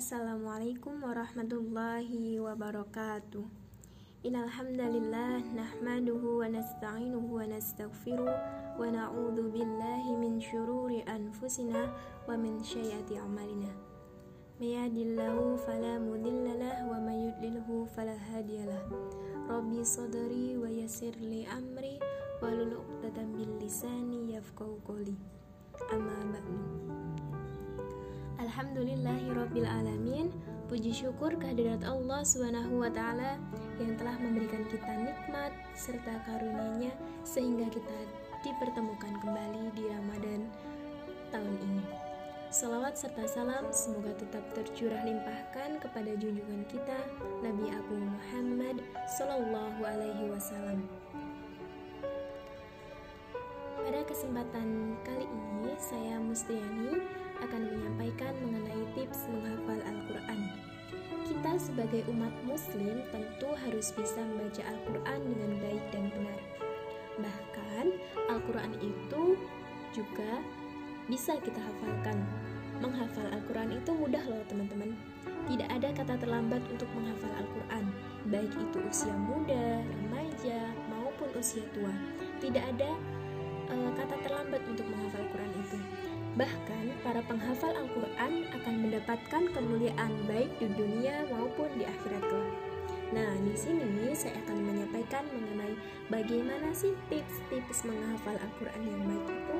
Assalamualaikum warahmatullahi wabarakatuh. Innal hamdalillah nahmaduhu wa nasta'inuhu wa nastaghfiruh wa na'udzu billahi min syururi anfusina wa min sayyiati a'malina. May yahdihillahu fala mudhillalah wa may yudlilhu fala. Rabbi wa li amri wahlul 'uqdatam lisani yafqahu qawli. Amma ba'du. Alhamdulillahirabbil alamin. Puji syukur kehadirat Allah Subhanahu wa taala yang telah memberikan kita nikmat serta karunia-Nya sehingga kita dipertemukan kembali di Ramadan tahun ini. Salawat serta salam semoga tetap tercurah limpahkan kepada junjungan kita Nabi Agung Muhammad Sallallahu Alaihi Wasallam. Pada kesempatan kali ini saya Mustiani akan menyampaikan mengenai tips menghafal Al-Quran. Kita sebagai umat muslim tentu harus bisa membaca Al-Quran dengan baik dan benar. Bahkan Al-Quran itu juga bisa kita hafalkan. Menghafal Al-Quran itu mudah loh teman-teman. Tidak ada kata terlambat untuk menghafal Al-Quran, baik itu usia muda, remaja, maupun usia tua. Tidak ada uh, kata terlambat untuk menghafal Al-Quran itu. Bahkan para penghafal Al-Quran akan mendapatkan kemuliaan baik di dunia maupun di akhirat kelak. Nah, di sini saya akan menyampaikan mengenai bagaimana sih tips-tips menghafal Al-Quran yang baik itu.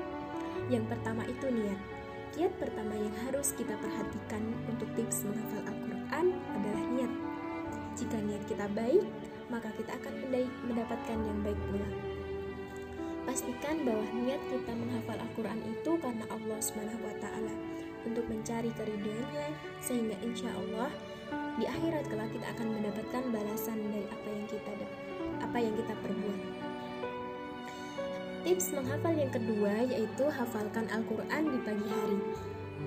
Yang pertama itu niat. Kiat pertama yang harus kita perhatikan untuk tips menghafal Al-Quran adalah niat. Jika niat kita baik, maka kita akan mendapatkan yang baik pula. Pastikan bahwa niat kita menghafal Al-Quran itu karena Allah Subhanahu wa Ta'ala untuk mencari keridhaannya, sehingga insya Allah di akhirat kelak kita akan mendapatkan balasan dari apa yang kita apa yang kita perbuat. Tips menghafal yang kedua yaitu hafalkan Al-Quran di pagi hari.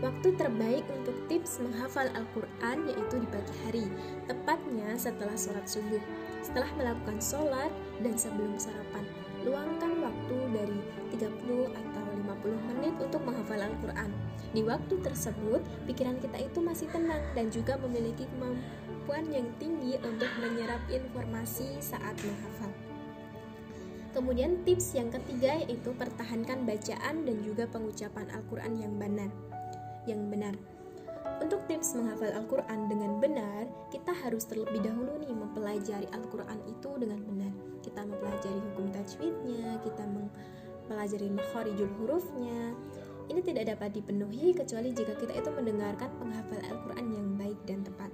Waktu terbaik untuk tips menghafal Al-Quran yaitu di pagi hari, tepatnya setelah sholat subuh, setelah melakukan sholat dan sebelum sarapan luangkan waktu dari 30 atau 50 menit untuk menghafal Al-Quran. Di waktu tersebut, pikiran kita itu masih tenang dan juga memiliki kemampuan yang tinggi untuk menyerap informasi saat menghafal. Kemudian tips yang ketiga yaitu pertahankan bacaan dan juga pengucapan Al-Quran yang benar. Yang benar. Untuk tips menghafal Al-Quran dengan benar, kita harus terlebih dahulu nih mempelajari Al-Quran itu dengan benar. Mempelajari hukum tajwidnya, kita mempelajari makharijul hurufnya. Ini tidak dapat dipenuhi kecuali jika kita itu mendengarkan penghafal Al-Quran yang baik dan tepat.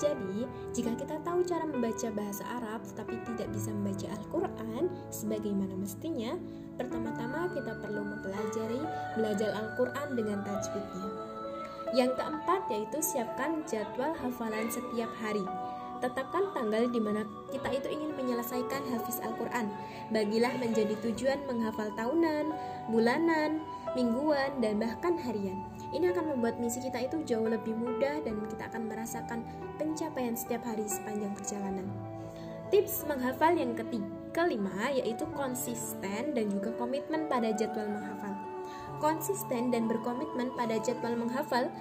Jadi, jika kita tahu cara membaca bahasa Arab tetapi tidak bisa membaca Al-Quran sebagaimana mestinya, pertama-tama kita perlu mempelajari belajar Al-Quran dengan tajwidnya. Yang keempat yaitu siapkan jadwal hafalan setiap hari. Tetapkan tanggal di mana kita itu ingin menyelesaikan hafiz Al-Quran. Bagilah menjadi tujuan menghafal tahunan, bulanan, mingguan, dan bahkan harian. Ini akan membuat misi kita itu jauh lebih mudah dan kita akan merasakan pencapaian setiap hari sepanjang perjalanan. Tips menghafal yang ketiga, kelima yaitu konsisten dan juga komitmen pada jadwal menghafal konsisten dan berkomitmen pada jadwal menghafal,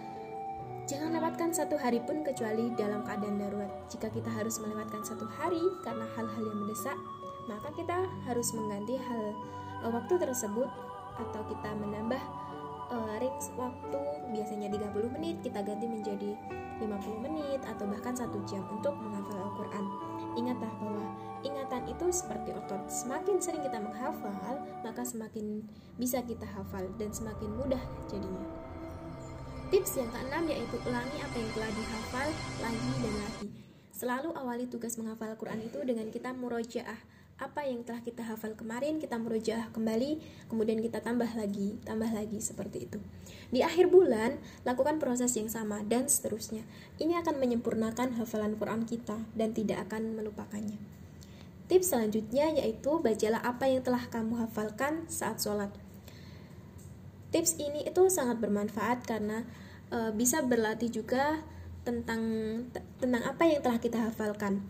jangan lewatkan satu hari pun kecuali dalam keadaan darurat. Jika kita harus melewatkan satu hari karena hal-hal yang mendesak, maka kita harus mengganti hal uh, waktu tersebut atau kita menambah uh, range waktu biasanya 30 menit kita ganti menjadi 50 menit atau bahkan satu jam untuk menghafal Al-Quran. Ingatlah bahwa ingatan itu seperti otot. Semakin sering kita menghafal, maka semakin bisa kita hafal dan semakin mudah jadinya. Tips yang keenam yaitu ulangi apa yang telah dihafal lagi dan lagi. Selalu awali tugas menghafal Al-Quran itu dengan kita murojaah. Apa yang telah kita hafal kemarin kita merujuk kembali kemudian kita tambah lagi tambah lagi seperti itu. Di akhir bulan lakukan proses yang sama dan seterusnya. Ini akan menyempurnakan hafalan Quran kita dan tidak akan melupakannya. Tips selanjutnya yaitu bacalah apa yang telah kamu hafalkan saat sholat tips ini itu sangat bermanfaat karena e, bisa berlatih juga tentang tentang apa yang telah kita hafalkan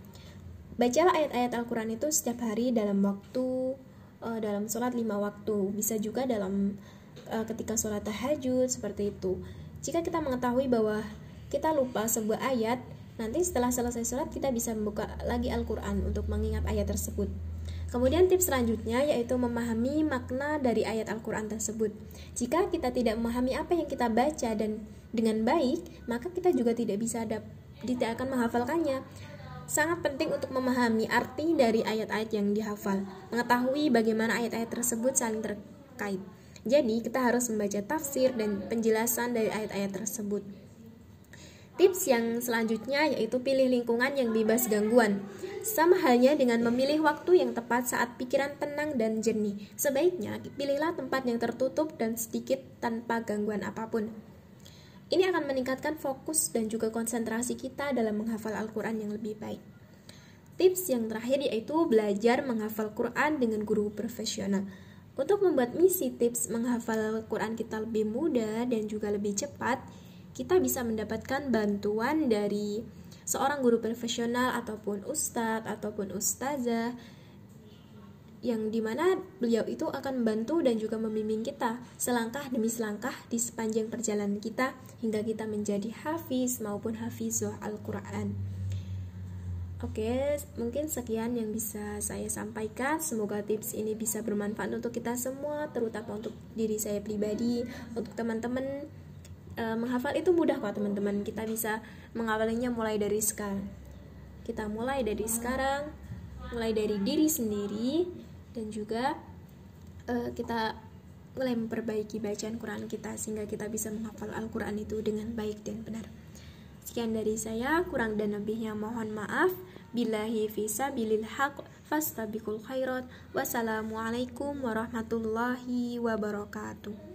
Bacalah ayat-ayat Al-Quran itu setiap hari dalam waktu uh, dalam sholat lima waktu. Bisa juga dalam uh, ketika sholat tahajud seperti itu. Jika kita mengetahui bahwa kita lupa sebuah ayat, nanti setelah selesai sholat kita bisa membuka lagi Al-Quran untuk mengingat ayat tersebut. Kemudian tips selanjutnya yaitu memahami makna dari ayat Al-Quran tersebut. Jika kita tidak memahami apa yang kita baca dan dengan baik, maka kita juga tidak bisa tidak akan menghafalkannya. Sangat penting untuk memahami arti dari ayat-ayat yang dihafal, mengetahui bagaimana ayat-ayat tersebut saling terkait. Jadi, kita harus membaca tafsir dan penjelasan dari ayat-ayat tersebut. Tips yang selanjutnya yaitu pilih lingkungan yang bebas gangguan. Sama halnya dengan memilih waktu yang tepat saat pikiran tenang dan jernih. Sebaiknya pilihlah tempat yang tertutup dan sedikit tanpa gangguan apa pun. Ini akan meningkatkan fokus dan juga konsentrasi kita dalam menghafal Al-Quran yang lebih baik. Tips yang terakhir yaitu belajar menghafal Quran dengan guru profesional. Untuk membuat misi tips menghafal Al-Quran kita lebih mudah dan juga lebih cepat, kita bisa mendapatkan bantuan dari seorang guru profesional ataupun ustadz ataupun ustazah yang di mana beliau itu akan membantu dan juga membimbing kita selangkah demi selangkah di sepanjang perjalanan kita hingga kita menjadi hafiz maupun hafizah Al-Quran. Oke, mungkin sekian yang bisa saya sampaikan. Semoga tips ini bisa bermanfaat untuk kita semua, terutama untuk diri saya pribadi, untuk teman-teman e, menghafal itu mudah kok teman-teman. Kita bisa menghafalnya mulai dari sekarang. Kita mulai dari sekarang mulai dari diri sendiri dan juga e, kita mulai memperbaiki bacaan Quran kita sehingga kita bisa menghafal Al-Quran itu dengan baik dan benar. Sekian dari saya. Kurang dan lebihnya mohon maaf. Billahi fisa bilil haq fastabikul khairat. Wassalamualaikum warahmatullahi wabarakatuh